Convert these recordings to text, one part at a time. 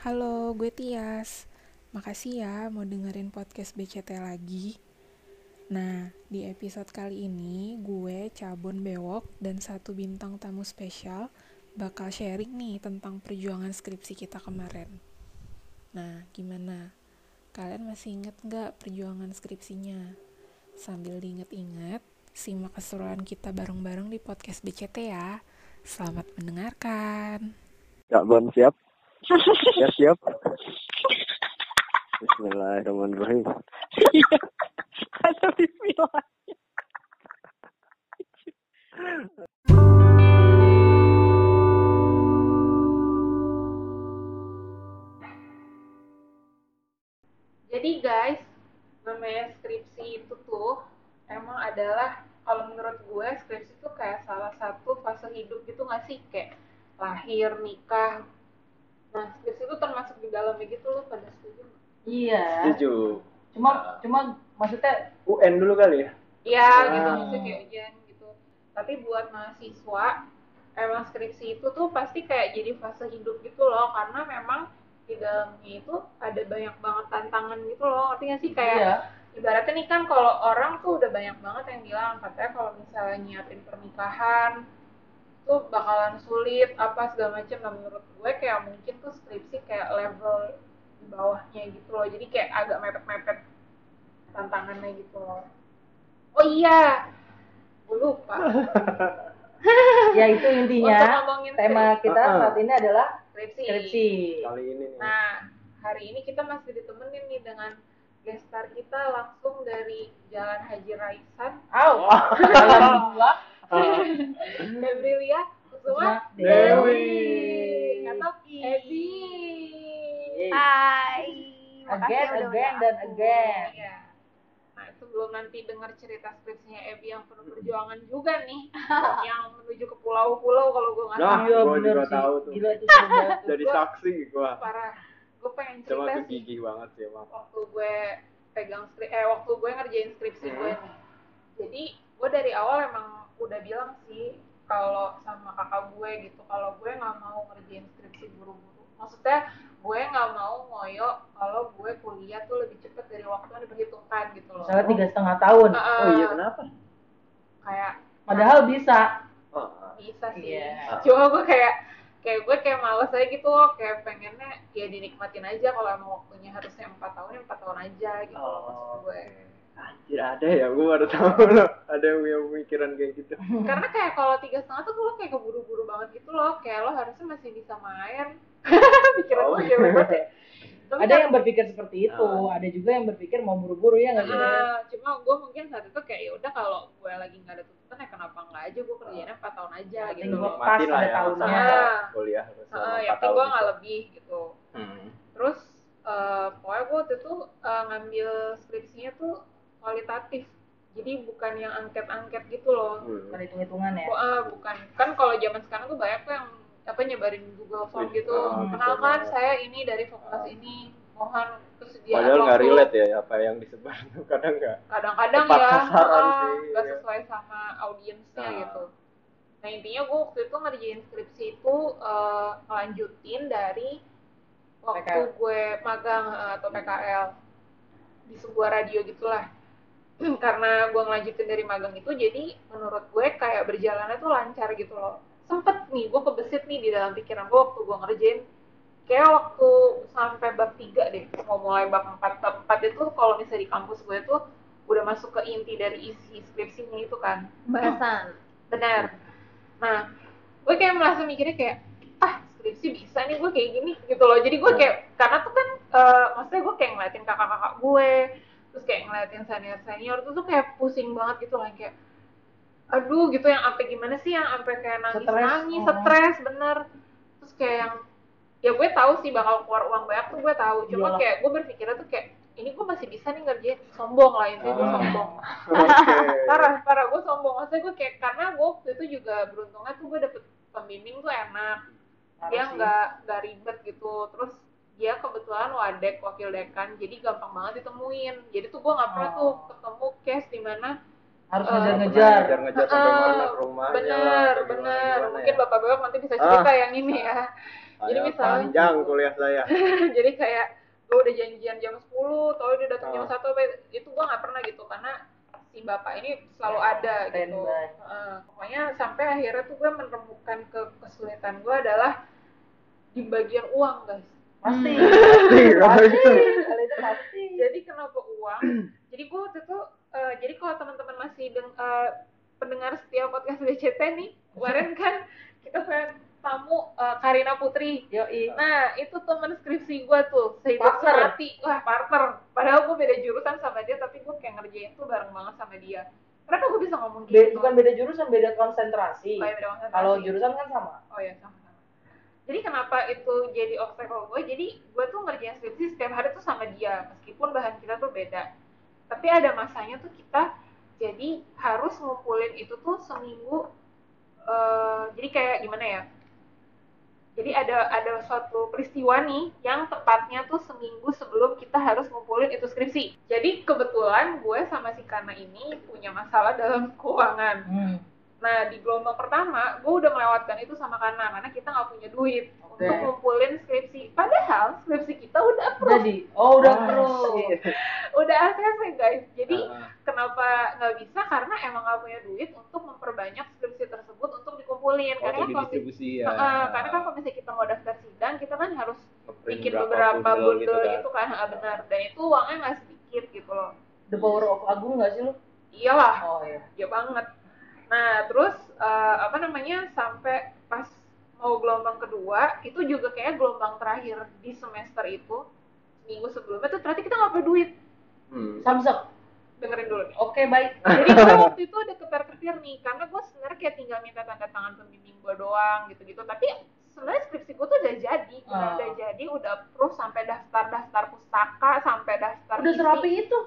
Halo, gue Tias. Makasih ya mau dengerin podcast BCT lagi. Nah, di episode kali ini gue Cabon Bewok dan satu bintang tamu spesial bakal sharing nih tentang perjuangan skripsi kita kemarin. Nah, gimana? Kalian masih inget nggak perjuangan skripsinya? Sambil diinget-inget, simak keseruan kita bareng-bareng di podcast BCT ya. Selamat mendengarkan. Kak Bon siap? Ya siap. Bismillahirrahmanirrahim. Iya. Ada bismillah. Jadi guys, namanya skripsi itu tuh emang adalah kalau menurut gue skripsi itu kayak salah satu fase hidup gitu nggak sih kayak lahir, nikah. Nah skripsi itu termasuk di dalamnya gitu loh pada setuju? Iya. Setuju. Cuma cuma maksudnya UN dulu kali ya? Iya Ah. gitu maksudnya kayak ujian gitu. Tapi buat mahasiswa emang skripsi itu tuh pasti kayak jadi fase hidup gitu loh karena memang di dalamnya itu ada banyak banget tantangan gitu loh. Nggak sih kayak iya. ibaratnya nih kan kalau orang tuh udah banyak banget yang bilang katanya kalau misalnya nyiapin pernikahan tuh bakalan sulit apa segala macam nah menurut gue kayak mungkin tuh skripsi kayak level di bawahnya gitu loh jadi kayak agak mepet-mepet tantangannya gitu loh oh iya gue lupa Ya itu intinya tema kita Ah, ah. saat ini adalah skripsi, skripsi. Kali ini nih. nah hari ini kita masih ditemenin nih dengan gestar kita langsung dari Jalan Haji Raisan Au. Alhamdulillah. Febrilia Kusuma Dewi. atau Ebi. Hai. Again, again, dan again. Iya. Nah, sebelum nanti dengar cerita skripsinya Ebi yang penuh perjuangan juga nih, yang menuju ke pulau-pulau kalau gue nggak Nah. Iya, gua bener juga tahu tuh. Gila itu Gua- saksi gua. Parah. Gue pengen Cuma cerita sih kegigih banget sih emang. waktu gue pegang skrip, eh waktu gue ngerjain skripsi gue nih. Jadi gue dari awal emang udah bilang sih kalau sama kakak gue gitu kalau gue nggak mau ngerjain skripsi buru-buru. Maksudnya gue nggak mau ngoyo kalau gue kuliah tuh lebih cepet dari waktu yang diperhitungkan gitu loh. Misalnya tiga setengah tahun. Uh, Oh iya kenapa? Kayak Padahal bisa. Oh, bisa sih. Iya. Cuma gue kayak kayak gue kayak males aja gitu loh kayak pengennya ya dinikmatin aja kalau emang waktunya harusnya empat tahun ya empat tahun aja gitu loh maksud Oh, gue Anjir ada ya, gua baru tahu loh. Ada yang punya pemikiran kayak gitu. karena kayak kalau tiga setengah tuh lo kayak keburu-buru banget gitu loh kayak lo harusnya masih bisa main pikiran Oh, gue cewek banget ya Tapi Ada kan- yang berpikir seperti itu, Ah. ada juga yang berpikir mau buru-buru ya nggak sih? Eh, cuma gue mungkin saat itu kayak ya udah kalau gue lagi nggak ada tuntutan ya kenapa nggak aja gue kerjainnya empat tahun aja gitu loh pas ada ya tahunnya. sama Ah. kuliah empat ya tapi gue gitu. nggak lebih gitu Hmm. terus eh pokoknya gue waktu itu eh, ngambil skripsinya tuh kualitatif jadi bukan yang angket-angket gitu loh Hmm. Ada hitung-hitungan ya. Bu- eh, bukan kan kalau zaman sekarang tuh banyak tuh yang apa nyebarin Google Form gitu ah, kenalkan betul. saya ini dari fakultas ini mohon terus dia Padahal nggak relate ya apa yang disebar tuh kadang nggak. kadang-kadang ya nggak iya. sesuai sama audiensnya Ah. gitu nah intinya gue waktu itu ngerjain skripsi itu eh, ngelanjutin dari waktu PKL. gue magang eh, atau PKL di sebuah radio gitulah karena gue ngelanjutin dari magang itu jadi menurut gue kayak berjalannya tuh lancar gitu loh. Sempet nih gue kebesit nih di dalam pikiran gue waktu gue ngerjain. Kayak waktu sampai bab 3 deh mau mulai bab 4 bab 4 itu kalau misalnya di kampus gue tuh udah masuk ke inti dari isi skripsinya itu kan. Bahasan. benar nah gue kayak merasa mikirnya kayak ah skripsi bisa nih gue kayak gini gitu loh. Jadi gue kayak karena tuh kan eh, maksudnya gue kayak ngeliatin kakak-kakak gue terus kayak ngeliatin senior senior tuh tuh kayak pusing banget gitu lah kayak aduh gitu yang sampai gimana sih yang sampai kayak nangis nangis Stres, oh. stres bener terus kayak yang ya gue tahu sih bakal keluar uang banyak tuh gue tahu cuma Iyalah. kayak gue berpikirnya tuh kayak ini gue masih bisa nih ngerjain sombong lah intinya gue Ah. sombong Oke. parah parah gue sombong maksudnya gue kayak karena gue waktu itu juga beruntungnya tuh gue dapet pembimbing tuh enak Parah dia nggak nggak ribet gitu terus dia kebetulan wadek wakil dekan jadi gampang banget ditemuin jadi tuh gue nggak pernah Oh. tuh ketemu case di mana harus Eh, ngejar-ngejar. ngejar-ngejar sampai Ah, mana ke rumahnya bener lah, bener gimana-gimana mungkin ya. bapak bapak nanti bisa cerita Ah. yang ini ya Jadi misalnya- panjang kuliah saya. jadi kayak gue udah janjian jam 10 tau dia datang jam Oh. 1 apa itu gue nggak pernah gitu karena si bapak ini selalu ada gitu Standby. Heeh. pokoknya sampai akhirnya tuh gue menemukan ke kesulitan gue adalah di bagian uang guys Pasti. Pasti, Pasti. Pasti. jadi kenapa uang jadi gue waktu itu eh, jadi kalau teman-teman masih deng- eh, pendengar setiap podcast BCT nih kemarin kan kita punya tamu eh, Karina Putri Yoi. Nah, itu temen skripsi gue tuh, sehidup semati. Wah, partner. Padahal gue beda jurusan sama dia, tapi gue kayak ngerjain tuh bareng banget sama dia. Kenapa gue bisa ngomong Be- gitu? bukan beda jurusan, beda konsentrasi. Oh, iya, beda konsentrasi. Kalau jurusan kan sama. Oh iya, sama-sama. Jadi kenapa itu jadi obstacle gue? Jadi gue tuh ngerjain skripsi setiap hari tuh sama dia, meskipun bahan kita tuh beda. Tapi ada masanya tuh kita jadi harus ngumpulin itu tuh seminggu. eh, jadi kayak gimana ya? Jadi ada ada suatu peristiwa nih yang tepatnya tuh seminggu sebelum kita harus ngumpulin itu skripsi. Jadi kebetulan gue sama si Kana ini punya masalah dalam keuangan. Hmm. Nah di gelombang pertama gue udah melewatkan itu sama Kana karena kita nggak punya duit Oke. untuk ngumpulin skripsi. Padahal skripsi kita udah approve, Jadi, oh udah Ah, shit. udah ACC guys. Jadi Ah, kenapa nggak bisa? Karena emang nggak punya duit untuk memperbanyak skripsi tersebut untuk dikumpulin. Oh, Karena kan kalau distribusi ya. Heeh, karena kan kalau misalnya kita mau daftar sidang, kita kan harus bikin berapa beberapa bundle bundel kan. gitu kan, Ah, benar. Dan itu uangnya nggak sedikit gitu loh. The power of Agung nggak sih lu? Iyalah, Oh iya. ya banget. Nah, terus eh, apa namanya sampai pas mau gelombang kedua itu juga kayak gelombang terakhir di semester itu minggu sebelumnya tuh ternyata kita nggak punya duit Hmm. Samsung. dengerin dulu nih. Oke baik. Jadi gue waktu itu udah ketar-ketir nih karena gue sebenarnya kayak tinggal minta tanda tangan pembimbing gue doang gitu-gitu. Tapi sebenarnya skripsi gue tuh udah jadi, udah, Ah. udah jadi, udah proof sampai daftar-daftar pustaka, sampai daftar Udah serapi itu.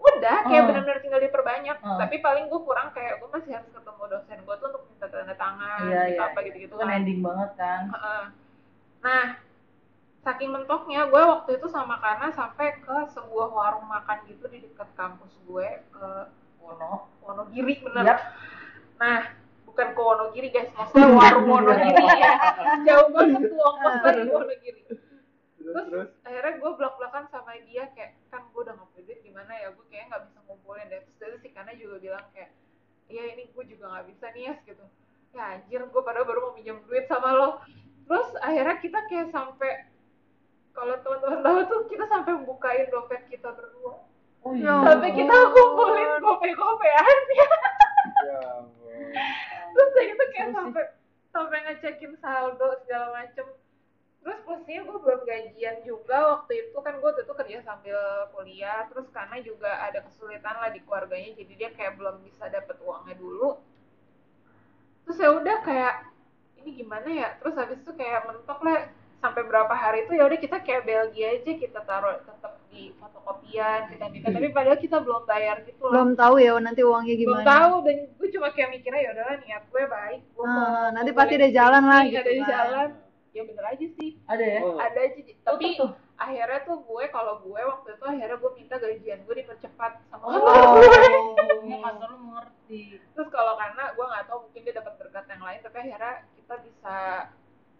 Udah kayak Ah. benar-benar tinggal diperbanyak Ah. tapi paling gue kurang kayak gue masih harus ketemu dosen gue tuh untuk minta tanda tangan Iya minta iya. apa gitu-gitu Itu kan ending banget kan. Heeh. nah saking mentoknya gue waktu itu sama Kana sampai ke sebuah warung makan gitu di dekat kampus gue ke Wono. Wonogiri bener Yap. nah bukan ke Wonogiri guys maksudnya warung Wonogiri ya jauh banget tuh ongkos dari Wonogiri Terus, terus terus. akhirnya gue belak belakan sama dia kayak kan gue udah nggak duit gimana ya gue kayak nggak bisa ngumpulin deh. Terus dari si Kana juga bilang kayak iya ini gue juga nggak bisa nih ya gitu. Ya anjir gue padahal baru mau minjem duit sama lo. Terus akhirnya kita kayak sampai kalau teman-teman tahu tuh kita sampai bukain dompet kita berdua. Oh Ya iya. sampai kita kumpulin gope-gopean Ya. Ampun. terus kayak gitu kayak sampai sampai ngecekin saldo segala macem terus posisinya gue belum gajian juga waktu itu kan gue waktu itu kerja sambil kuliah. Terus karena juga ada kesulitan lah di keluarganya jadi dia kayak belum bisa dapet uangnya dulu. Terus ya udah kayak ini gimana ya? Terus habis itu kayak mentok lah sampai berapa hari itu ya udah kita kayak Belgia aja kita taruh tetap di fotokopian kita minta. Tapi padahal kita belum bayar gitu loh. Belum tahu ya nanti uangnya belum gimana. tahu dan gue cuma kayak mikirnya ya udahlah niat gue baik gue Ah, mau nanti pasti ada jalan lah skripsi, gitu ada kan. jalan ya bener aja sih Ada ya? Oh, ada aja tapi tuh. akhirnya tuh gue kalau gue waktu itu akhirnya gue minta gajian gue dipercepat sama Oh. kantor gue Iya kantor lu mengerti. terus kalau karena gue nggak tahu mungkin dia dapat berkat yang lain tapi akhirnya kita bisa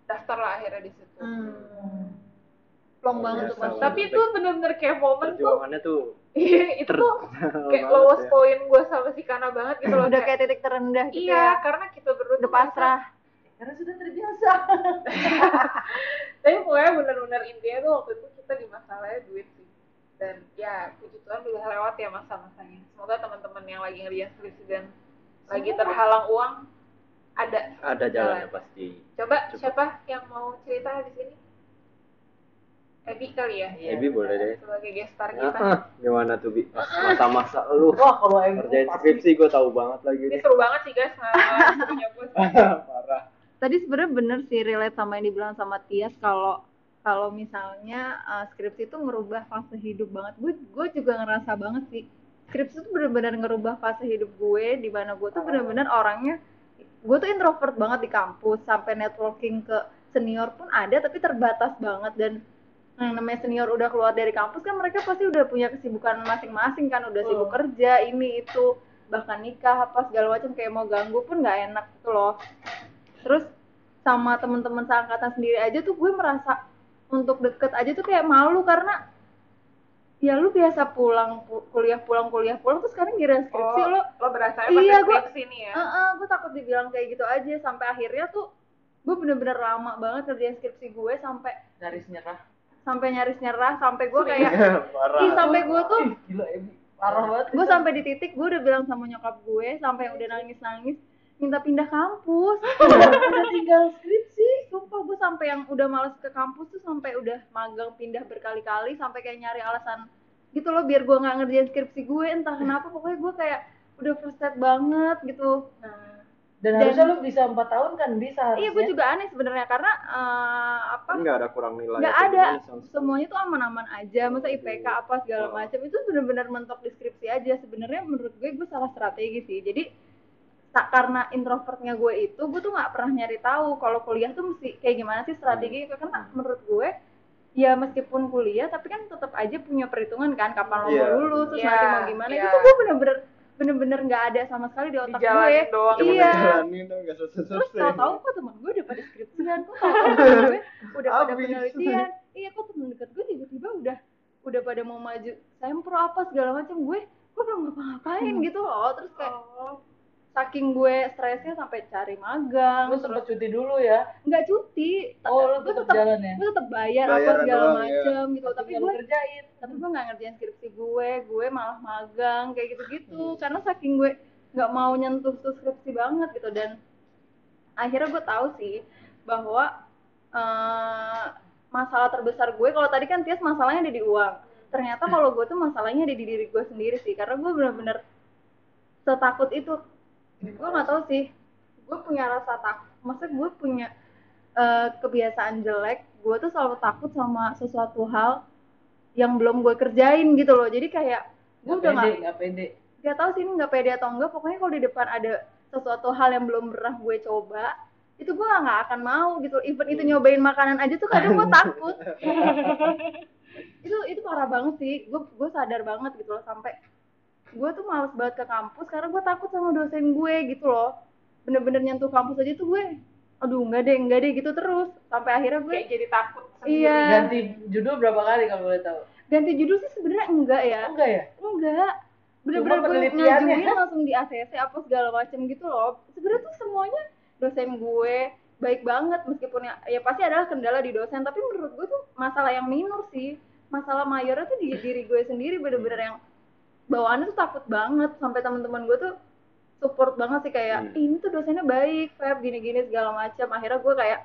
daftar lah akhirnya di situ hmm. plong banget tuh lah. tapi itu bener-bener kayak momen tuh tuh itu ter- tuh kayak lowest ya. point gue sama si Kana banget gitu loh udah kayak, titik terendah gitu iya ya karena kita berdua udah pasrah Karena sudah terbiasa. tapi pokoknya bener-bener intinya tuh waktu itu kita di masalahnya duit sih dan ya puji Tuhan udah lewat ya masa-masanya semoga teman-teman yang lagi ngerjain skripsi dan lagi terhalang uang ada ada jalannya pasti. coba Coba. siapa yang mau cerita di sini Ebi kali ya Iya. Ebi boleh deh. sebagai guest star Ah, kita ah, gimana tuh bi? Pas Masa-masa lu Wah kalau yang kerjain skripsi gue tahu banget lagi ini seru banget sih guys punya gue Parah. Tadi sebenarnya bener sih relate sama yang dibilang sama Tias kalau kalau misalnya uh, skripsi itu ngerubah fase hidup banget. Gue gue juga ngerasa banget sih skripsi itu bener-bener ngerubah fase hidup gue di mana gue tuh bener-bener orangnya gue tuh introvert banget di kampus sampai networking ke senior pun ada tapi terbatas banget. Dan yang namanya senior udah keluar dari kampus kan mereka pasti udah punya kesibukan masing-masing kan udah sibuk Hmm. kerja ini itu bahkan nikah apa segala macam kayak mau ganggu pun nggak enak gitu loh terus sama teman-teman seangkatan sendiri aja tuh gue merasa untuk deket aja tuh kayak malu karena ya lu biasa pulang pu- kuliah pulang kuliah pulang terus sekarang giliran skripsi Oh, lo lo berasa Iya, skripsi nih ya. Heeh, gue takut dibilang kayak gitu aja sampai akhirnya tuh gue bener-bener lama banget kerjain skripsi gue sampai Garis nyerah. sampai nyaris nyerah sampai gue kayak Parah. ih sampai gue tuh Ih, gila Ebi. Parah banget. gue sampai di titik gue udah bilang sama nyokap gue sampai udah nangis nangis minta pindah kampus udah tinggal skripsi. sumpah gue sampai yang udah males ke kampus tuh sampai udah magang pindah berkali-kali sampai kayak nyari alasan gitu loh biar gue nggak ngerjain skripsi gue entah kenapa pokoknya gue kayak udah frustrated banget gitu Nah, Dan, Dan- harusnya lu bisa 4 tahun kan bisa harusnya. iya gue juga aneh sebenarnya karena eh, apa nggak ada kurang nilai. nggak ada semuanya tuh aman-aman aja masa IPK apa segala Oh. macam itu benar-benar mentok deskripsi aja sebenarnya menurut gue gue salah strategi sih jadi tak karena introvertnya gue itu gue tuh nggak pernah nyari tahu kalau kuliah tuh mesti kayak gimana sih strategi karena menurut gue ya meskipun kuliah tapi kan tetap aja punya perhitungan kan kapan lo Iya. mau lulus terus Iya, nanti mau gimana iya. itu tuh gue bener-bener bener-bener nggak ada sama sekali di otak gue doang. Iya. terus selesai-selesai. tau-tau kok temen gue udah pada skripsian kok tau-tau temen gue udah pada penelitian iya kok temen deket gue tiba-tiba udah udah pada mau maju sempro apa segala macam gue gue belum ngapa-ngapain Hmm. gitu loh terus kayak Oh, saking gue stresnya sampai cari magang Lu sempet cuti dulu ya. nggak cuti Oh, lu gue tetap tetap jalan ya. gue tetap bayar apa Bayaran segala doang, ya. macam gitu tapi Tapi lu gue kerjain. tapi gue nggak ngerjain skripsi gue gue malah magang kayak gitu-gitu Hmm. karena saking gue nggak mau nyentuh tuh skripsi banget gitu dan akhirnya gue tahu sih bahwa eh, masalah terbesar gue kalau tadi kan Tias masalahnya ada di uang ternyata kalau gue tuh masalahnya ada di diri gue sendiri sih karena gue bener-bener setakut itu gue nggak tahu sih. Gue punya rasa takut maksudnya gue punya eh, kebiasaan jelek gue tuh selalu takut sama sesuatu hal yang belum gue kerjain gitu loh. Jadi kayak gue udah nggak gak pede. nggak tahu sih ini nggak pede atau enggak pokoknya kalau di depan ada sesuatu hal yang belum pernah gue coba itu gue nggak akan mau gitu. Even itu nyobain makanan aja tuh kadang gue takut. Itu itu parah banget sih. Gue gue sadar banget gitu loh sampai gue tuh males banget ke kampus karena gue takut sama dosen gue gitu loh bener-bener nyentuh kampus aja tuh gue aduh enggak deh enggak deh gitu terus sampai akhirnya gue kayak jadi takut sendiri. Iya. Ganti judul berapa kali kalau boleh tahu? ganti judul sih sebenarnya enggak ya enggak ya? enggak bener-bener gue ngajuin langsung di ACC apa segala macam gitu loh sebenarnya tuh semuanya dosen gue baik banget meskipun ya, ya pasti adalah kendala di dosen tapi menurut gue tuh masalah yang minor sih masalah mayornya tuh di diri gue sendiri bener-bener yang bawaannya tuh takut banget. Sampai teman-teman gue tuh support banget sih kayak Hmm. "Ih, ini tuh dosennya baik Feb gini-gini segala macam. Akhirnya gue kayak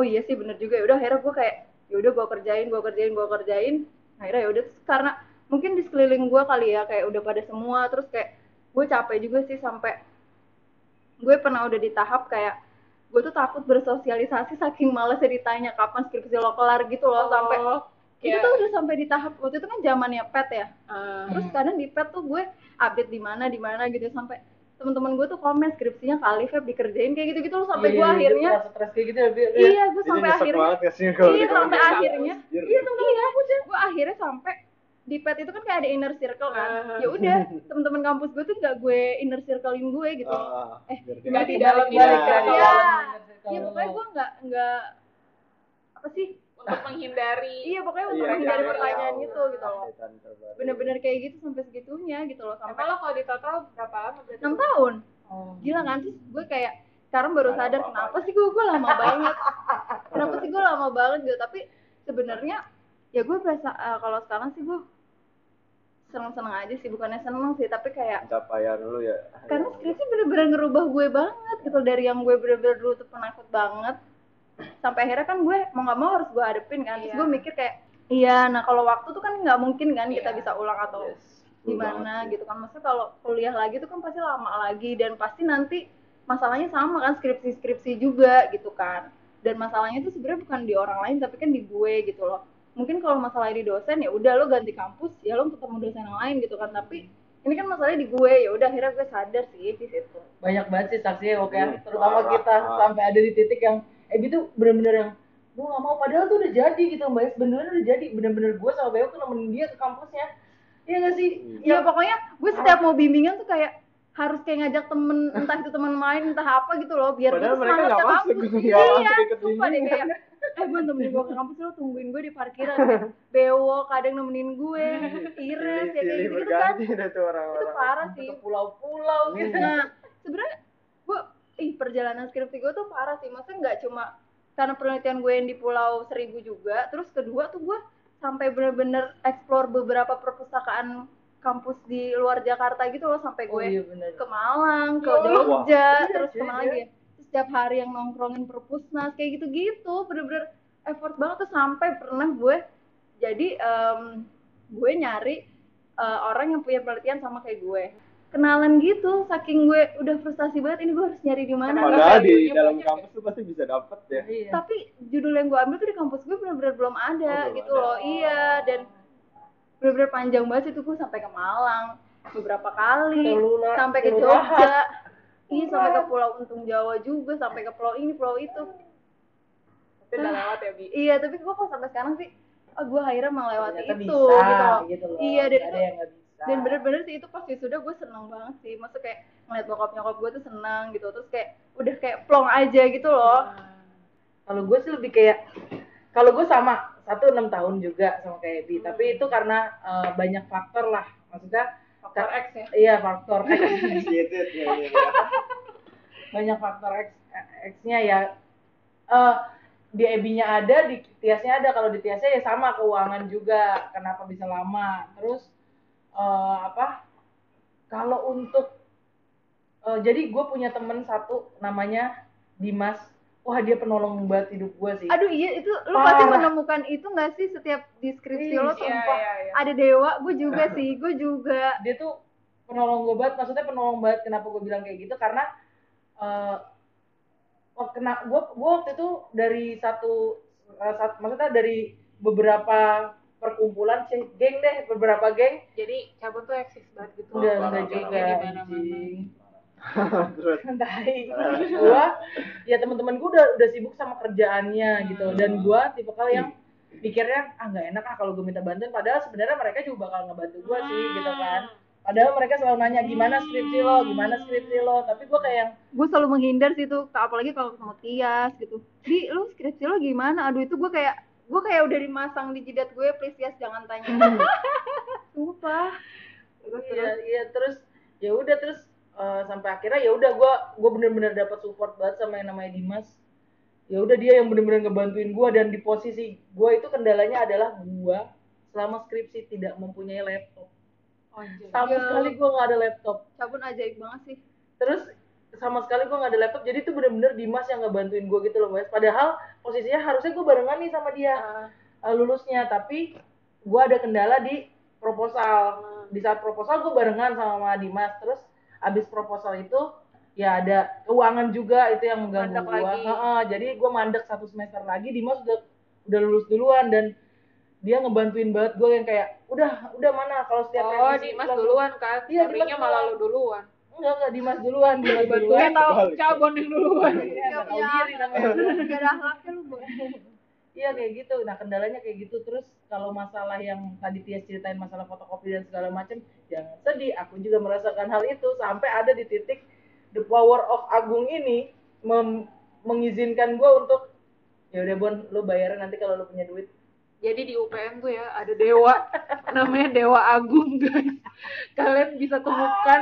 oh iya sih bener juga. Ya udah akhirnya gue kayak ya udah gue kerjain gue kerjain gue kerjain. Akhirnya ya udah karena mungkin di sekeliling gue kali ya kayak udah pada semua terus kayak gue capek juga sih sampai gue pernah udah di tahap kayak gue tuh takut bersosialisasi saking malesnya ditanya kapan skripsi lo kelar gitu loh sampai Oh, itu kayak, tuh udah sampai di tahap waktu itu kan zamannya pet ya. Eh, terus kadang di pet tuh gue update di mana di mana gitu sampai teman-teman gue tuh komen skripsinya kali Feb dikerjain kayak gitu gitu loh sampai gue Iya, akhirnya itu stres kayak gitu ya, iya gue sampai akhirnya ya iya sampai akhirnya. iya teman-teman kampus ya gue akhirnya sampai di pet itu kan kayak ada inner circle kan. Ah. ya udah teman-teman kampus gue tuh gak gue inner circlein gue gitu. Ah, Eh, nggak di dalam Iya. circle. Ya lo. pokoknya gue nggak nggak apa sih untuk menghindari iya pokoknya untuk Iya, menghindari iya, pertanyaan iya. gitu gitu loh. Bener-bener kayak gitu sampai segitunya gitu loh. Sampai lo kalau di total berapa lama enam tahun. Oh. gila kan? Terus gue kayak sekarang baru ada sadar apa-apa. kenapa sih gue gue lama banget. Kenapa sih gue lama banget gitu. Tapi sebenarnya ya gue berasa eh, kalau sekarang sih gue seneng-seneng aja sih. Bukannya seneng sih tapi kayak pencapaian lu ya. karena skripsi bener-bener ngerubah gue banget gitu. Dari yang gue bener-bener dulu tuh penakut banget sampai akhirnya kan gue mau nggak mau harus gue hadepin kan terus Iya. gue mikir kayak iya nah kalau waktu tuh kan nggak mungkin kan kita Iya. bisa ulang atau Yes, gimana gitu kan maksudnya kalau kuliah lagi tuh kan pasti lama lagi dan pasti nanti masalahnya sama kan skripsi-skripsi juga gitu kan dan masalahnya tuh sebenarnya bukan di orang lain tapi kan di gue gitu loh mungkin kalau masalah di dosen ya udah lo ganti kampus ya lo ketemu dosen yang lain gitu kan tapi ini kan masalahnya di gue ya udah akhirnya gue sadar sih di situ banyak banget sih saksinya oke Hmm, terutama parah. kita Ah. sampai ada di titik yang eh gitu bener-bener yang gue gak mau. Padahal tuh udah jadi gitu mbak bener-bener udah jadi. Bener-bener gue sama Beo tuh nemenin dia ke kampusnya. Iya gak sih? Ya pokoknya gue setiap mau bimbingan tuh kayak harus kayak ngajak temen entah itu teman main entah apa gitu loh biar Padahal gue mereka nggak ke masuk kampus. gitu, nggak iya sumpah deh kayak eh gue temenin gue ke kampus lo tungguin gue di parkiran. Kayak bewok kadang nemenin gue ires ya kayak Silih gitu kan. itu parah sih. Pulau-pulau gitu. Nah sebenarnya gue ih perjalanan skripsi gue tuh parah sih. Maksudnya nggak cuma karena penelitian gue yang di Pulau Seribu juga terus kedua tuh gue sampai bener-bener explore beberapa perpustakaan kampus di luar Jakarta gitu loh sampai oh gue iya benar ke Malang ke Iya. Jogja Iya, terus iya, ke mana iya. lagi ya? Setiap hari yang nongkrongin perpusnas kayak gitu-gitu. Bener-bener effort banget tuh sampai pernah gue jadi em, gue nyari eh, orang yang punya penelitian sama kayak gue kenalan gitu saking gue udah frustasi banget ini gue harus nyari di mana Padahal di Value-nya dalam banyak kampus tuh pasti bisa dapet ya. iya tapi judul yang gue ambil tuh di kampus gue bener-bener belum ada Oh, belum gitu ada. loh iya dan bener-bener panjang banget itu gue sampai ke Malang beberapa kali sampai ke. Jogja iya sampai ke Pulau Untung Jawa juga sampai ke pulau ini pulau itu Tapi udah lewat ya, Bi. iya tapi gue kok sampai sekarang sih ah gue akhirnya melewati Ternyata itu bisa, gitu loh gitu loh Iya, dan itu- yang nggak bisa dan bener-bener sih itu pas sudah gue seneng banget sih. Maksud kayak ngeliat bokap nyokap gue tuh seneng gitu. Terus kayak udah kayak plong aja gitu loh. Kalau gue sih lebih kayak kalau gue sama satu enam tahun juga sama kayak Bi tapi itu karena eh, banyak faktor lah. Maksudnya Faktor X ya. iya faktor X. Banyak faktor X X-nya ya. Eh di EB-nya ada di Tiasnya ada. Kalau di Tiasnya ya sama keuangan juga. Kenapa bisa lama? Terus eh, apa? Kalau untuk eh, jadi gue punya temen satu namanya Dimas. Wah dia penolong banget hidup gue sih. Aduh iya itu lu Parah. pasti menemukan itu nggak sih setiap deskripsi Ih, lo iya, tuh iya, iya. ada dewa gue juga sih gue juga. Dia tuh penolong gue banget maksudnya penolong banget kenapa gue bilang kayak gitu karena eh wah, kena gue gue waktu itu dari satu, eh, sat- maksudnya dari beberapa perkumpulan sih. Geng deh beberapa geng. Jadi cabut tuh eksis banget gitu. udah. Di mana-mana. anjing. Gua ya teman-teman gua udah udah sibuk sama kerjaannya gitu. Dan gua tipe kali yang pikirnya ah nggak enak ah kalau gue minta bantuan. Padahal sebenarnya mereka juga bakal ngebantu gua sih gitu kan. Padahal mereka selalu nanya gimana skripsi lo? Gimana skripsi lo? Tapi gua kayak yang gue selalu menghindar sih tuh apalagi kalau ketemu Tias gitu. Di lu skripsi lo gimana? Aduh itu gue kayak gue kayak udah dimasang di jidat gue please Tias jangan tanya. Sumpah. Terus iya terus. iya terus ya udah terus eh, sampai akhirnya ya udah gua gua bener-bener dapat support banget sama yang namanya Dimas. Ya udah dia yang bener-bener ngebantuin gua dan di posisi gua itu kendalanya adalah gua selama skripsi tidak mempunyai laptop. Anjir. sama sekali gua nggak ada laptop. Cabun ajaib banget sih. Terus sama sekali gua nggak ada laptop jadi itu bener-bener Dimas yang ngebantuin gua gitu loh guys padahal posisinya harusnya gua barengan nih sama dia eh, lulusnya. Tapi gua ada kendala di proposal. Di saat proposal gue barengan sama Dimas. Terus abis proposal itu ya ada keuangan juga itu yang mengganggu gue lagi. jadi gue mandek satu semester lagi Dimas udah udah lulus duluan. Dan dia ngebantuin banget gue yang kayak udah udah mana? Kalau setiap Oh, Dimas duluan kan? Iya, Dimas malah lu duluan. Enggak enggak Dimas duluan Dimas duluan tau Balik. cabon yang duluan. Iya, nggak tahu Ya, diri namanya gak ada akhlaknya lu Iya kayak gitu. Nah kendalanya kayak gitu. Terus kalau masalah yang tadi Tias ceritain masalah fotokopi dan segala macam, jangan sedih. Aku juga merasakan hal itu sampai ada di titik the power of Agung ini mem- mengizinkan gue untuk ya udah Bon, lu bayarin nanti kalau lu punya duit. Jadi di UPN tuh ya ada dewa namanya Dewa Agung guys. Kalian bisa temukan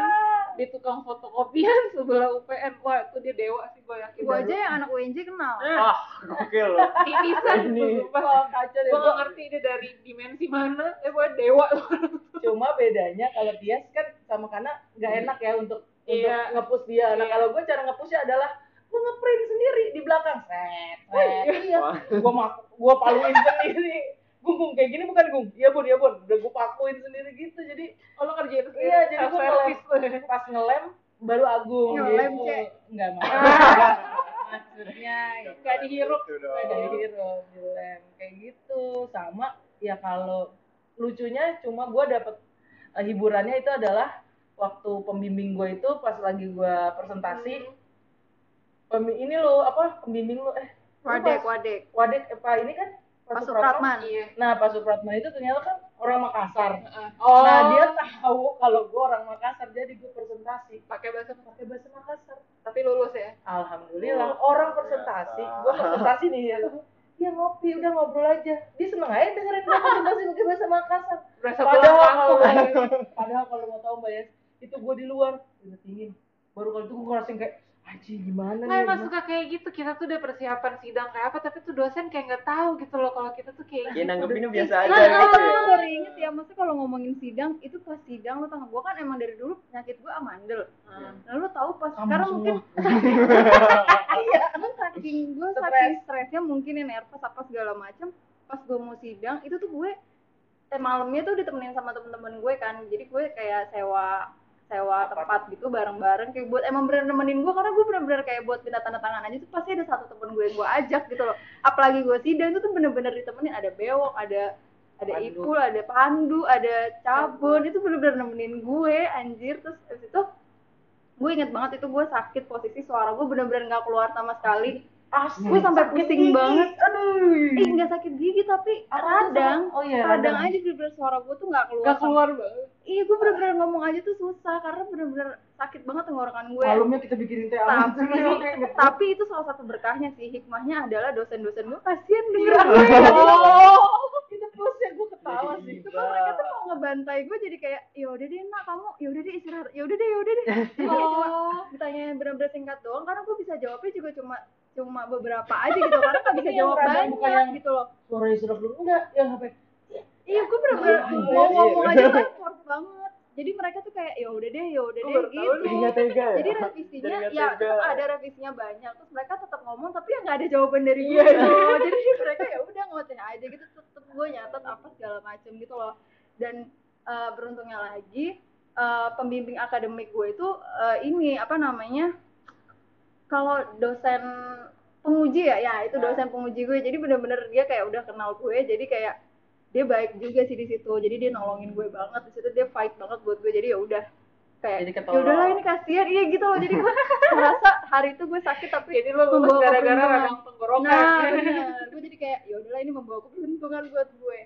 di tukang fotokopian sebelah UPN. Wah, itu dia dewa sih gue yakin. gue aja yang anak UNJ kenal ah gokil loh. Titisan Ini. Wah, kacau deh. Gue Gua- gak ngerti dia dari dimensi mana. Eh, pokoknya dewa. Cuma bedanya kalau Tias kan sama Kana nggak enak ya untuk untuk Iya. ngepush dia. Nah Iya. kalau gue cara ngepushnya adalah gue ngeprint sendiri di belakang. Set, set. Iya. Wah. Gue mak, gue paluin sendiri. Gung, gung, kayak gini bukan gung. Iya bun, iya bun. Udah gue pakuin sendiri gitu. Jadi Oh, lo kerjain sendiri. iya, jadi gue ngelem. Pas ngelem baru Agung. Ngelem, gitu. Cek. Enggak mau. Maksudnya Gak dihirup. Gitu dong. ada hero dilem kayak gitu sama ya kalau lucunya cuma gue dapet eh, hiburannya itu adalah waktu pembimbing gue itu pas lagi gue presentasi pembi ini lo apa pembimbing lo eh wadek pas- wadek wadek apa ini kan Pak Supratman. Iya. Nah, Pak Supratman itu ternyata kan orang Makassar. Oh. Nah, dia tahu kalau gue orang Makassar, jadi gue presentasi pakai bahasa pakai bahasa Makassar. tapi lulus ya. Alhamdulillah, orang presentasi, gue presentasi nih ya. Dia ngopi, udah ngobrol aja. Dia seneng aja dengerin gue presentasi pakai bahasa Makassar. Berasa Padahal kampung. padahal kalau mau tahu mbak ya, itu gue di luar udah dingin. Baru kali itu gue ngerasain kayak, anjing gimana Nah, nih? emang suka kayak gitu. Kita tuh udah persiapan sidang kayak apa, tapi tuh dosen kayak nggak tahu gitu loh kalau kita tuh kayak Ya gitu. nanggepinnya biasa Nah, aja nah, gitu nah, ya. nah, baru inget ya, maksudnya kalau ngomongin sidang, itu pas sidang lo tau gue kan emang dari dulu penyakit gue amandel. Hmm. Nah, lo tau pas Kamu sekarang semua. mungkin iya, kan saking gue saking stresnya mungkin ya nervous apa segala macem. Pas gue mau sidang, itu tuh gue eh, malamnya tuh ditemenin sama temen-temen gue kan. Jadi gue kayak sewa sewa tempat gitu bareng-bareng kayak buat emang bener nemenin gue karena gue bener-bener kayak buat minta tanda tangan aja tuh pasti ada satu temen gue yang gue ajak gitu loh. Apalagi gue sidang itu tuh bener-bener ditemenin ada bewok ada ada Pandu. Ipul, ada Pandu, ada Cabun, itu bener-bener nemenin gue anjir. Terus itu gue inget banget itu gue sakit posisi suara gue bener-bener nggak keluar sama sekali Asli, gue sampai sakit pusing gigi. banget Aduh. eh nggak sakit gigi tapi radang oh iya, radang radang. aja bener-bener suara gue tuh nggak keluar Gak keluar banget. iya gue bener-bener ngomong aja tuh susah karena bener-bener sakit banget tenggorokan gue Malamnya kita bikinin teh tapi tapi itu salah satu berkahnya sih hikmahnya adalah dosen-dosen gue kasihan denger Iya. gue Oh, itu plusnya gue ketawa sih. itu kan mereka tuh mau ngebantai gue jadi kayak ya udah deh nak kamu ya udah deh istirahat ya udah deh ya udah deh kayak cuma Oh. ditanya benar-benar singkat doang karena gue bisa jawabnya juga cuma cuma beberapa aja gitu. Karena nggak bisa jawab banyak bukan yang- gitu loh. Suaranya sedap dulu. Enggak? Yang apa? iya gue bener-bener Iya, mau iya. ngomong aja tuh effort banget. Jadi mereka tuh kayak ya udah deh ya udah deh gitu. tega ya? jadi revisinya ya tetap ada revisinya banyak. Terus mereka tetap ngomong tapi ya nggak ada jawaban dari gue Iya, gitu. Jadi mereka ya udah ngoceh aja gitu. Tetep gue nyatet apa segala macem gitu loh. Dan eh, beruntungnya lagi eh, pembimbing akademik gue itu eh, ini apa namanya kalau dosen penguji ya ya itu dosen penguji gue jadi bener-bener dia kayak udah kenal gue jadi kayak dia baik juga sih di situ jadi dia nolongin gue banget di situ dia fight banget buat gue jadi ya udah kayak ya udahlah ini kasihan iya gitu loh jadi gue merasa hari itu gue sakit tapi Jadi lo lulus membawa gara-gara radang tenggorokan. nah bener gue jadi kayak ya udahlah ini membawa keberuntungan buat gue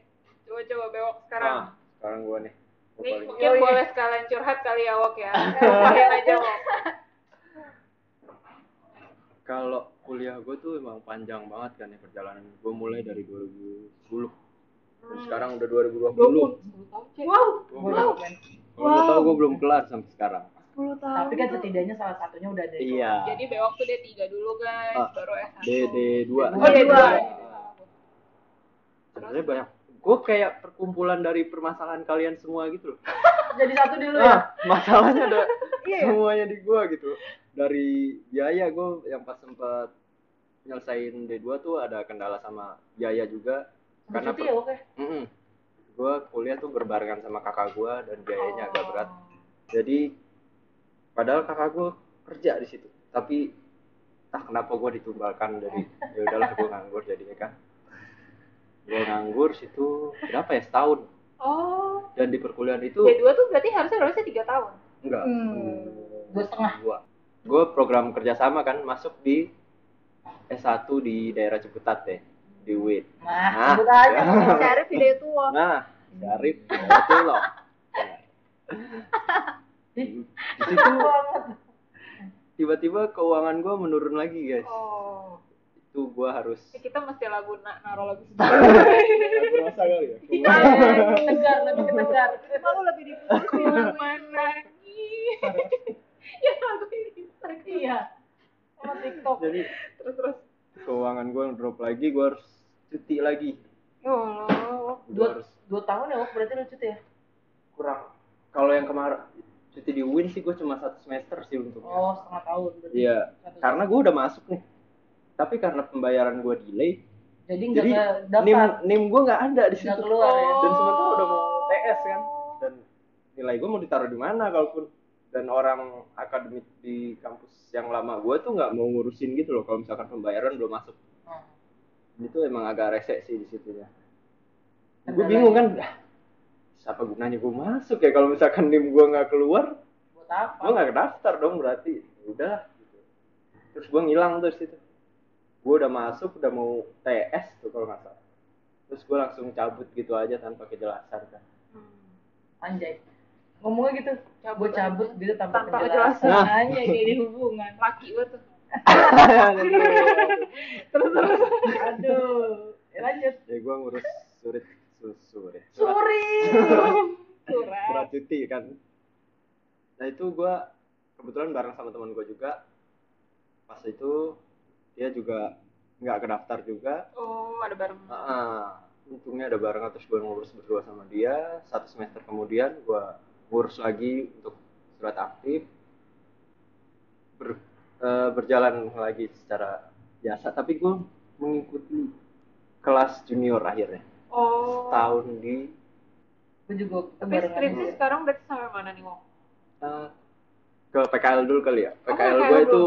Coba-coba bewok sekarang. Ah, sekarang gua nih. Nih mungkin Oh, iya. boleh sekalian curhat kali ya Wok ya. Kalian aja Wok. Kalau kuliah gue tuh emang panjang banget kan ya perjalanan. Gue mulai dari 2010. Dan sekarang udah 2020. wow Gua Wow. belum- Kalau mau tau gue belum kelar sampai sekarang. 10 tahun Tapi kan setidaknya salah satunya udah ada. Iya. Jadi bewok tuh D3 dulu guys, Ah, baru S1. DD2. Oh, D2. Sebenarnya banyak. Gue kayak perkumpulan dari permasalahan kalian semua gitu loh. Jadi satu dulu ya. Ah, masalahnya ada Iya ya? semuanya di gua gitu. Dari biaya gue yang pas sempat nyelesain D2 tuh ada kendala sama biaya juga. Karena Cuti ya oke. Mm-mm. Gua kuliah tuh berbarengan sama kakak gua dan biayanya agak berat. Oh. Jadi padahal kakak gua kerja di situ, tapi entah kenapa gua ditumbalkan dari ya udahlah gua nganggur jadinya kan. Gua nganggur situ berapa ya setahun Oh, dan di perkuliahan itu D2 tuh berarti harusnya lulusnya 3 tahun. enggak. Hmm. Dua setengah. Gua program kerjasama kan masuk di S1 di daerah Ciputat deh di WIT. Nah, Nah, sebut aja. ya. Syarif video tua Nah, Syarif, itu loh. Di, di situ tiba-tiba keuangan gua menurun lagi guys. Oh. Itu gua harus Ya, kita mesti lagu na naro lagu berasa kali ya. tegar, lebih ke tegar. malu lebih diputusin mana ya lagu ini Iya. Sama TikTok. Jadi terus terus keuangan gua drop lagi, gua harus cuti lagi. Gua Dua, harus dua tahun ya, Wak, berarti lu cuti ya? kurang. Kalau yang kemarin cuti di Win sih gua cuma satu semester sih untungnya. Oh, setengah tahun. berarti. Iya, karena gua udah masuk nih. Tapi karena pembayaran gua delay, Jadi nggak jadi ke nim nim gua nggak ada di situ. keluar ya. Dan sementara udah mau TS kan. Dan nilai gua mau ditaruh di mana kalaupun dan orang akademik di kampus yang lama gua tuh nggak mau ngurusin gitu loh kalau misalkan pembayaran belum masuk. Oh. Itu emang agak resek sih di situnya. Gue Kendalanya. bingung kan, "Ah, siapa gunanya gue masuk ya kalau misalkan nim gue nggak keluar, Buat apa? gue nggak daftar dong berarti. Udah. Gitu. Terus gue ngilang tuh di situ. Gue udah masuk, udah mau TS tuh kalau nggak salah. terus gue langsung cabut gitu aja tanpa kejelasan kan Anjay. Ngomongnya gitu, cabut cabut gitu tanpa, Tanpa kejelasan. kejelasan. Anjay kayak di hubungan. laki gue tuh Terus terus. Aduh. Ya, lanjut. ya gue ngurus surit su- surit Suri. surat surat cuti kan nah itu gue kebetulan bareng sama teman gue juga pas itu dia juga nggak kedaftar juga oh ada bareng Ah, untungnya ada barengan terus gue ngurus berdua sama dia satu semester kemudian gue ngurus lagi untuk surat aktif. Ber- eh, berjalan lagi secara biasa tapi gue mengikuti kelas junior akhirnya. Oh. Tahun di Gue juga tapi skripsi dia. sekarang berarti sampai mana nih Wong? Eh, ke PKL dulu kali ya? PKL PKL gue itu.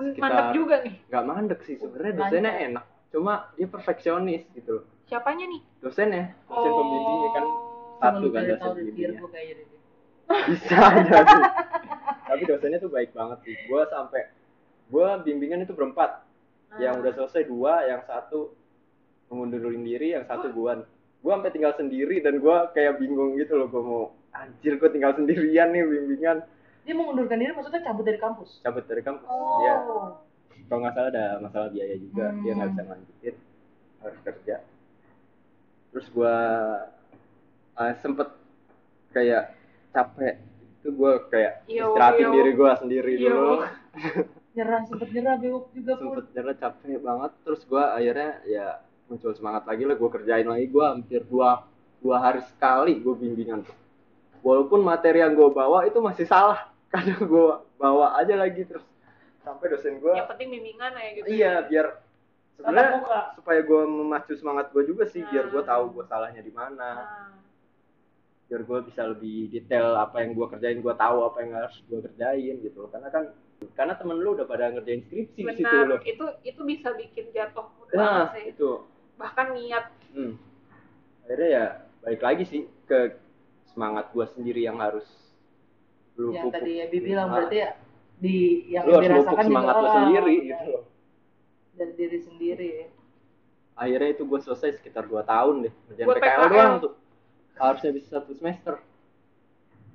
Sekitar- mantap juga nih. nggak mandek sih sebenarnya dosennya enak. Cuma dia perfeksionis gitu loh. Siapanya nih? Dosennya dosen pembimbingnya kan satu kan dosen gue bisa jadi tapi dosennya tuh baik banget sih. Gue sampai gue bimbingan itu berempat. Yang udah selesai dua yang satu mengundurin diri yang satu guan gue sampai tinggal sendiri dan gue kayak bingung gitu loh gue mau anjir gue tinggal sendirian nih bimbingan. Dia mengundurkan diri maksudnya cabut dari kampus. cabut dari kampus Oh. ya kalau nggak salah ada masalah biaya juga dia nggak Hmm. bisa lanjutin harus kerja. Terus gue uh, sempet kayak capek. Itu gue kayak istirahatin iya. diri gue sendiri Iya. dulu. Nyerah sempet nyerah bewok juga pun. sempet nyerah capek banget. Terus gue akhirnya ya muncul semangat lagi lah gue kerjain lagi. Gue hampir dua dua hari sekali gue bimbingan tuh. Walaupun materi yang gue bawa itu masih salah. Kadang gue bawa aja lagi terus. Sampai dosen gue yang penting bimbingan ya gitu iya biar Tatap sebenarnya supaya gue memacu semangat gue juga sih biar gue Hmm. tahu gue salahnya di mana. Nah, biar gue bisa lebih detail apa yang gue kerjain gue tahu apa yang harus gue kerjain gitu loh. karena kan karena temen lu udah pada ngerjain skripsi di situ benar loh itu itu bisa bikin jatuh mood nah banget sih itu bahkan niat hmm. akhirnya ya balik lagi sih ke semangat gue sendiri yang harus lu Yang pupuk. tadi Ebi bilang Nah, berarti ya di yang lu harus pupuk dirasakan semangat lu sendiri ya, gitu loh dari diri sendiri ya. akhirnya itu gue selesai sekitar 2 tahun deh ngerjain PKL PKL. doang tuh harusnya bisa satu semester.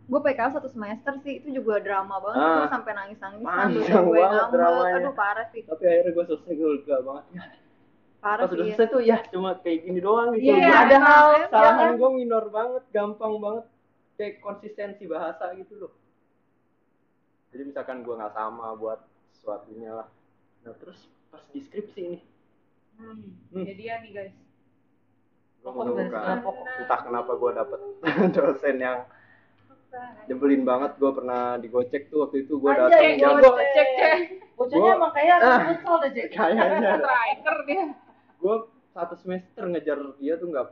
Gue PKL satu semester sih itu juga drama banget. Ah. gue sampai nangis nangis Panjang gue banget ngambek dramanya. aduh parah sih. Tapi akhirnya gue selesai gue lega banget. Ya, parah pas udah sih selesai tuh ya cuma kayak gini doang gitu. Iya, Gua- ada hal kesalahan yang gue minor banget gampang banget. Kayak konsistensi bahasa gitu loh. Jadi misalkan gue nggak sama buat sesuatunya lah. Nah terus pas di skripsi ini. Hmm. Hmm. jadian nih guys Pokok dari segala pokok. entah kenapa gue dapet dosen yang nyebelin banget gue pernah digocek tuh waktu itu gue datang jam gue cek Bocahnya emang kayak Ah. kesel deh, Cek. kayaknya striker dia gue satu semester ngejar dia tuh nggak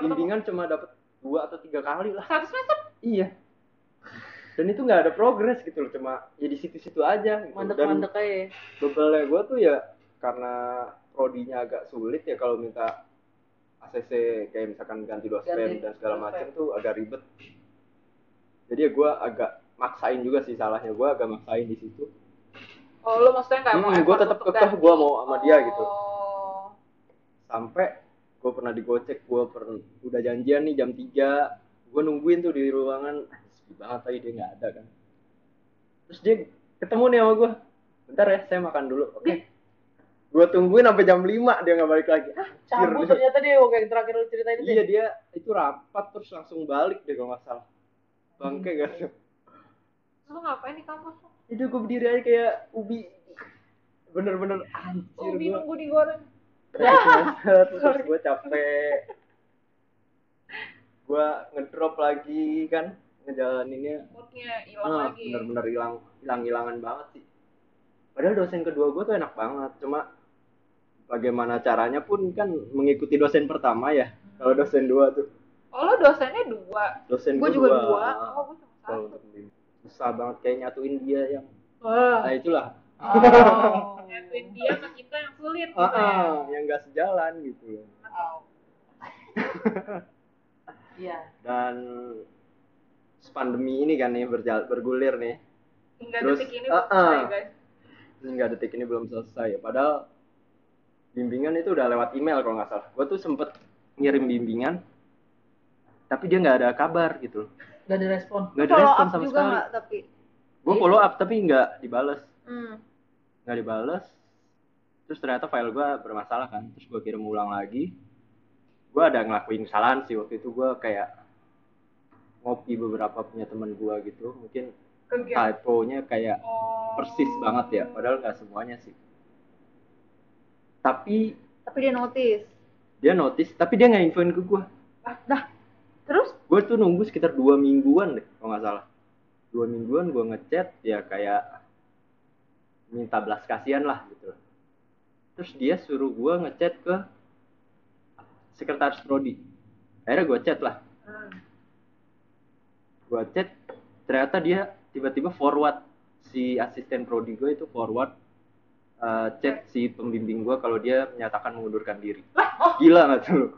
bimbingan cuma dapet dua atau tiga kali lah satu semester iya dan itu nggak ada progres gitu loh cuma ya di situ-situ aja gitu. dan Mandek-mandek aja. bebalnya gue tuh ya karena prodinya agak sulit ya kalau minta ACC kayak misalkan ganti dosen Ganti dan segala macam tuh agak ribet. Jadi ya gue agak maksain juga sih salahnya. Gue agak maksain di situ. Oh lu maksudnya mau Hmm, gue effort tetap kekeh gue mau sama dia gitu. Oh. sampai gue pernah digocek gue pernah udah janjian nih jam 3 gue nungguin tuh di ruangan. Ah, sepi banget tadi dia nggak ada kan. Terus dia ketemu nih sama gue bentar ya saya makan dulu. Oke gue tungguin sampai jam 5 dia nggak balik lagi. Ah, Cabut ternyata dia kayak yang terakhir lu ceritain itu. iya dia itu rapat terus langsung balik deh kalau nggak salah. Bangke Hmm. gak lu ngapain di kampus? Itu gue berdiri aja kayak ubi. Bener-bener anjir ubi gue nunggu digoreng terus gue capek. Gue ngedrop lagi kan? Ngejalaninnya. Moodnya hilang ah, lagi. bener-bener hilang hilang hilangan banget sih. Padahal dosen kedua gue tuh enak banget cuma bagaimana caranya pun kan mengikuti dosen pertama ya kalau dosen dua tuh. Oh lo dosennya dua? Dosen gue gua juga dua. oh gue cuma satu. susah banget kayak nyatuin dia yang Wah. nah itulah. Oh. Nyatuin dia sama kita yang sulit gitu ah, ya? yang gak sejalan gitu. Au. Iya. dan pandemi ini kan nih berjal bergulir nih. Hingga Terus, detik ini ah, belum selesai guys. Hingga detik ini belum selesai. Ya padahal bimbingan itu udah lewat email kalau nggak salah. Gue tuh sempet ngirim bimbingan tapi dia nggak ada kabar gitu. Loh Gak ada respon. nggak ada respon sama juga sekali. nggak tapi? Gue follow up tapi nggak dibales. Hmm. nggak dibales. Terus ternyata file gue bermasalah kan. Terus gue kirim ulang lagi. Gue ada ngelakuin kesalahan sih waktu itu. Gue kayak ngopi beberapa punya teman gue gitu. Mungkin typo-nya kayak persis banget ya. Padahal nggak semuanya sih tapi tapi dia notice. Dia notice tapi dia nggak infoin ke gue nah terus? Gue tuh nunggu sekitar dua mingguan deh kalau nggak salah. Dua mingguan gue ngechat ya kayak minta belas kasihan lah gitu terus dia suruh gue ngechat ke sekretaris prodi. Akhirnya gue chat lah. Gue chat ternyata dia tiba-tiba forward si asisten prodi gue itu forward uh, chat si pembimbing gue kalau dia menyatakan mengundurkan diri. Gila nggak tuh lu?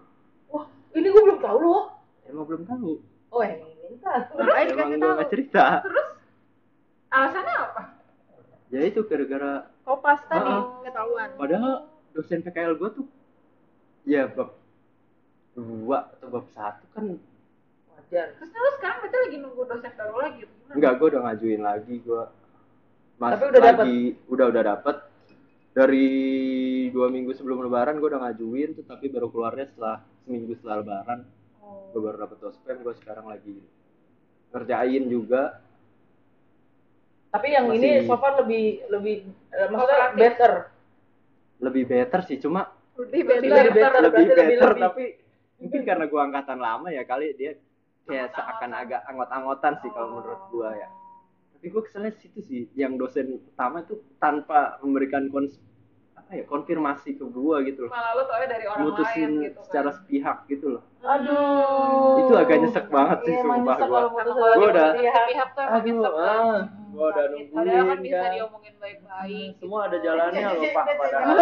Wah, ini gue belum tahu loh. emang belum tahu. Oh, yang ini minta. makanya emang dikasih gue tahu? nggak cerita. Terus? Alasannya apa? Ya itu gara-gara kopas tadi Ah. ketahuan. Padahal dosen PKL gue tuh ya bab dua atau bab satu kan Wajar. terus terus sekarang kita lagi nunggu dosen baru lagi enggak gue udah ngajuin lagi gue masih Tapi udah lagi. Udah udah dapet dari dua minggu sebelum lebaran gue udah ngajuin tuh tapi baru keluarnya setelah seminggu setelah lebaran gue baru dapet ospem gue sekarang lagi ngerjain juga Tapi yang ini Masih- so far lebih lebih eh, maksudnya better. lebih better sih cuma lebih Lebih better better. lebih berarti lebih- better lebih. tapi mungkin karena gue angkatan lama ya kali dia kayak seakan agak anggot-anggotan sih kalau menurut gue ya tapi gue keselnya situ sih yang dosen utama itu tanpa memberikan kons apa ya konfirmasi ke gue gitu loh malah lo tau dari orang mutusin lain gitu secara kan. sepihak gitu loh Aduh. Itu agak nyesek banget sih, Iya, sumpah dari Gua udah- pihak. pihak tuh emang aduh nyesek ah gue udah Sakit. Padahal kan nungguin bisa kan diomongin baik-baik semua gitu. ada jalannya loh pak padahal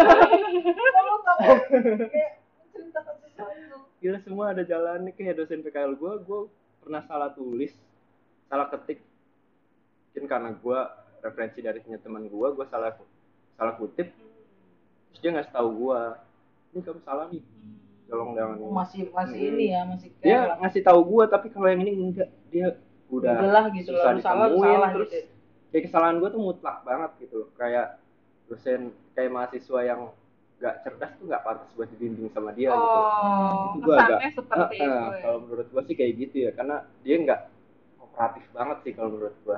tahu kayak menceritakan sesuatu. gila semua ada jalannya kayak dosen PKL gue gue pernah salah tulis salah ketik mungkin karena gue referensi dari punya teman gue gue salah salah kutip terus dia ngasih tahu gue ini kamu salah nih tolong jangan ini Masih masih Hmm. ini ya, masih dia kayak lah. ngasih tahu gue tapi kalau yang ini enggak dia udah Udahlah gitu susah salah salah terus gitu. kayak kesalahan gue tuh mutlak banget gitu loh kayak dosen kayak mahasiswa yang nggak cerdas tuh nggak pantas buat dibimbing sama dia gitu Oh, Itu gua agak- seperti itu ya. kalau menurut gue sih kayak gitu ya karena dia nggak kooperatif banget sih kalau menurut gue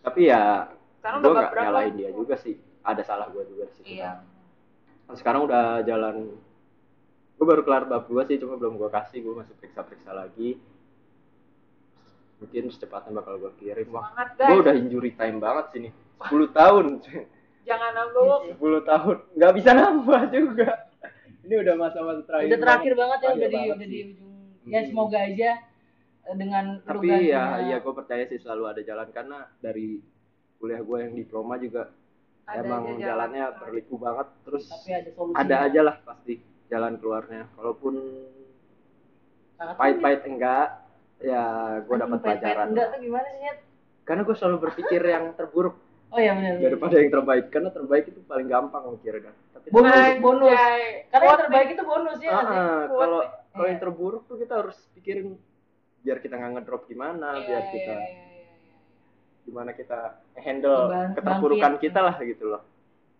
tapi ya Sekarang gue berapa? nyalain dia juga sih ada salah gue juga di situ Iya. Nah, sekarang udah jalan gue baru kelar bab dua sih cuma belum gue kasih gue masih periksa periksa lagi mungkin secepatnya bakal gue kirim wah gue udah injury time banget sini 10 tahun Jangan nambah. 10 tahun nggak bisa nambah juga ini udah masa-masa terakhir Udah terakhir banget ya, Terakhir udah di banget udah sih. di ujung. Ya semoga aja dengan tapi lu ya gantinya- ya gue percaya sih selalu ada jalan karena dari kuliah gue yang diploma juga Ada emang aja jalan. jalannya berliku banget terus tapi ada ada aja lah pasti jalan keluarnya kalaupun Sangat pahit-pahit enggak ya gue dapat pelajaran Enggak tuh gimana sih, Nyet? karena gue selalu berpikir yang terburuk Oh iya benar. daripada yang terbaik karena terbaik itu paling gampang mikirnya tapi Bonus, bonus. Karena yang terbaik itu bonus ya. Ah, Quote kalau kalau Iya. yang terburuk tuh kita harus pikirin biar kita nggak ngedrop gimana Iya, biar iya, kita iya, iya, iya. gimana kita handle Bang- keterpurukan bangkit. kita lah gitu loh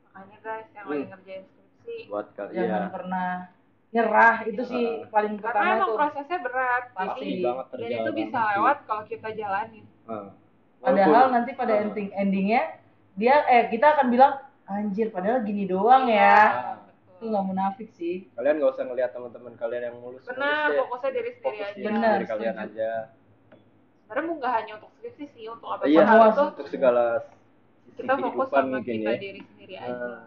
Makanya guys yang Hmm. lagi ngerjain skripsi. buat kalian Jangan ya pernah nyerah itu sih Ah. paling Karena pertama emang tuh. prosesnya berat. Pasti Jadi, banget dan itu bisa banget lewat kalau kita jalanin. Ah. Padahal nanti pada Ah. ending endingnya dia eh kita akan bilang anjir padahal gini doang Iya, ya. Itu nggak munafik sih. kalian nggak usah ngelihat teman-teman kalian yang mulus Benar, fokusnya diri sendiri aja. Benar, diri kalian setuju. aja Sebenarnya nggak hanya untuk skripsi sih, untuk apa iya Semua itu untuk segala sisi kita fokus sama mungkin kita ya diri sendiri aja. Nah.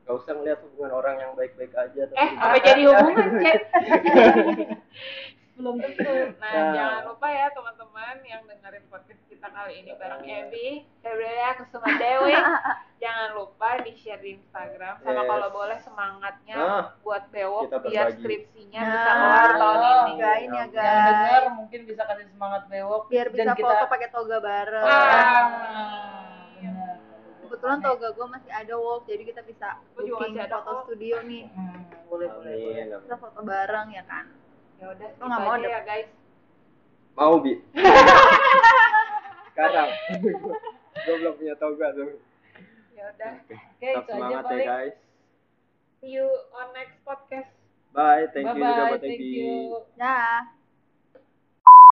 Gak usah ngeliat hubungan orang yang baik-baik aja Eh, apa jadi hubungan, Cek? Belum tentu. Nah, Nah. jangan lupa ya teman-teman yang dengerin podcast kita kali ini bareng Ebi, Ebrea Kusuma Dewi. jangan lupa di-share di Instagram sama Yes. kalau boleh semangatnya Nah, buat Bewok kita biar skripsinya Nah, bisa kelar tahun ini. Gitu. ya, Iya, guys. Yang dengar mungkin bisa kasih semangat bewok Biar dan bisa kita foto pakai toga bareng. Ah, kebetulan toga gue masih ada walk jadi kita bisa booking foto studio nih Hmm, boleh boleh boleh. Kita foto bareng ya kan Ya udah, Lo nggak mau ya guys. Mau bi. Sekarang. gue belum punya toga tuh. Ya udah. Oke, Tetap itu aja semangat ya guys. See you on next podcast. Bye, thank Bye you juga bye, buat thank you. dah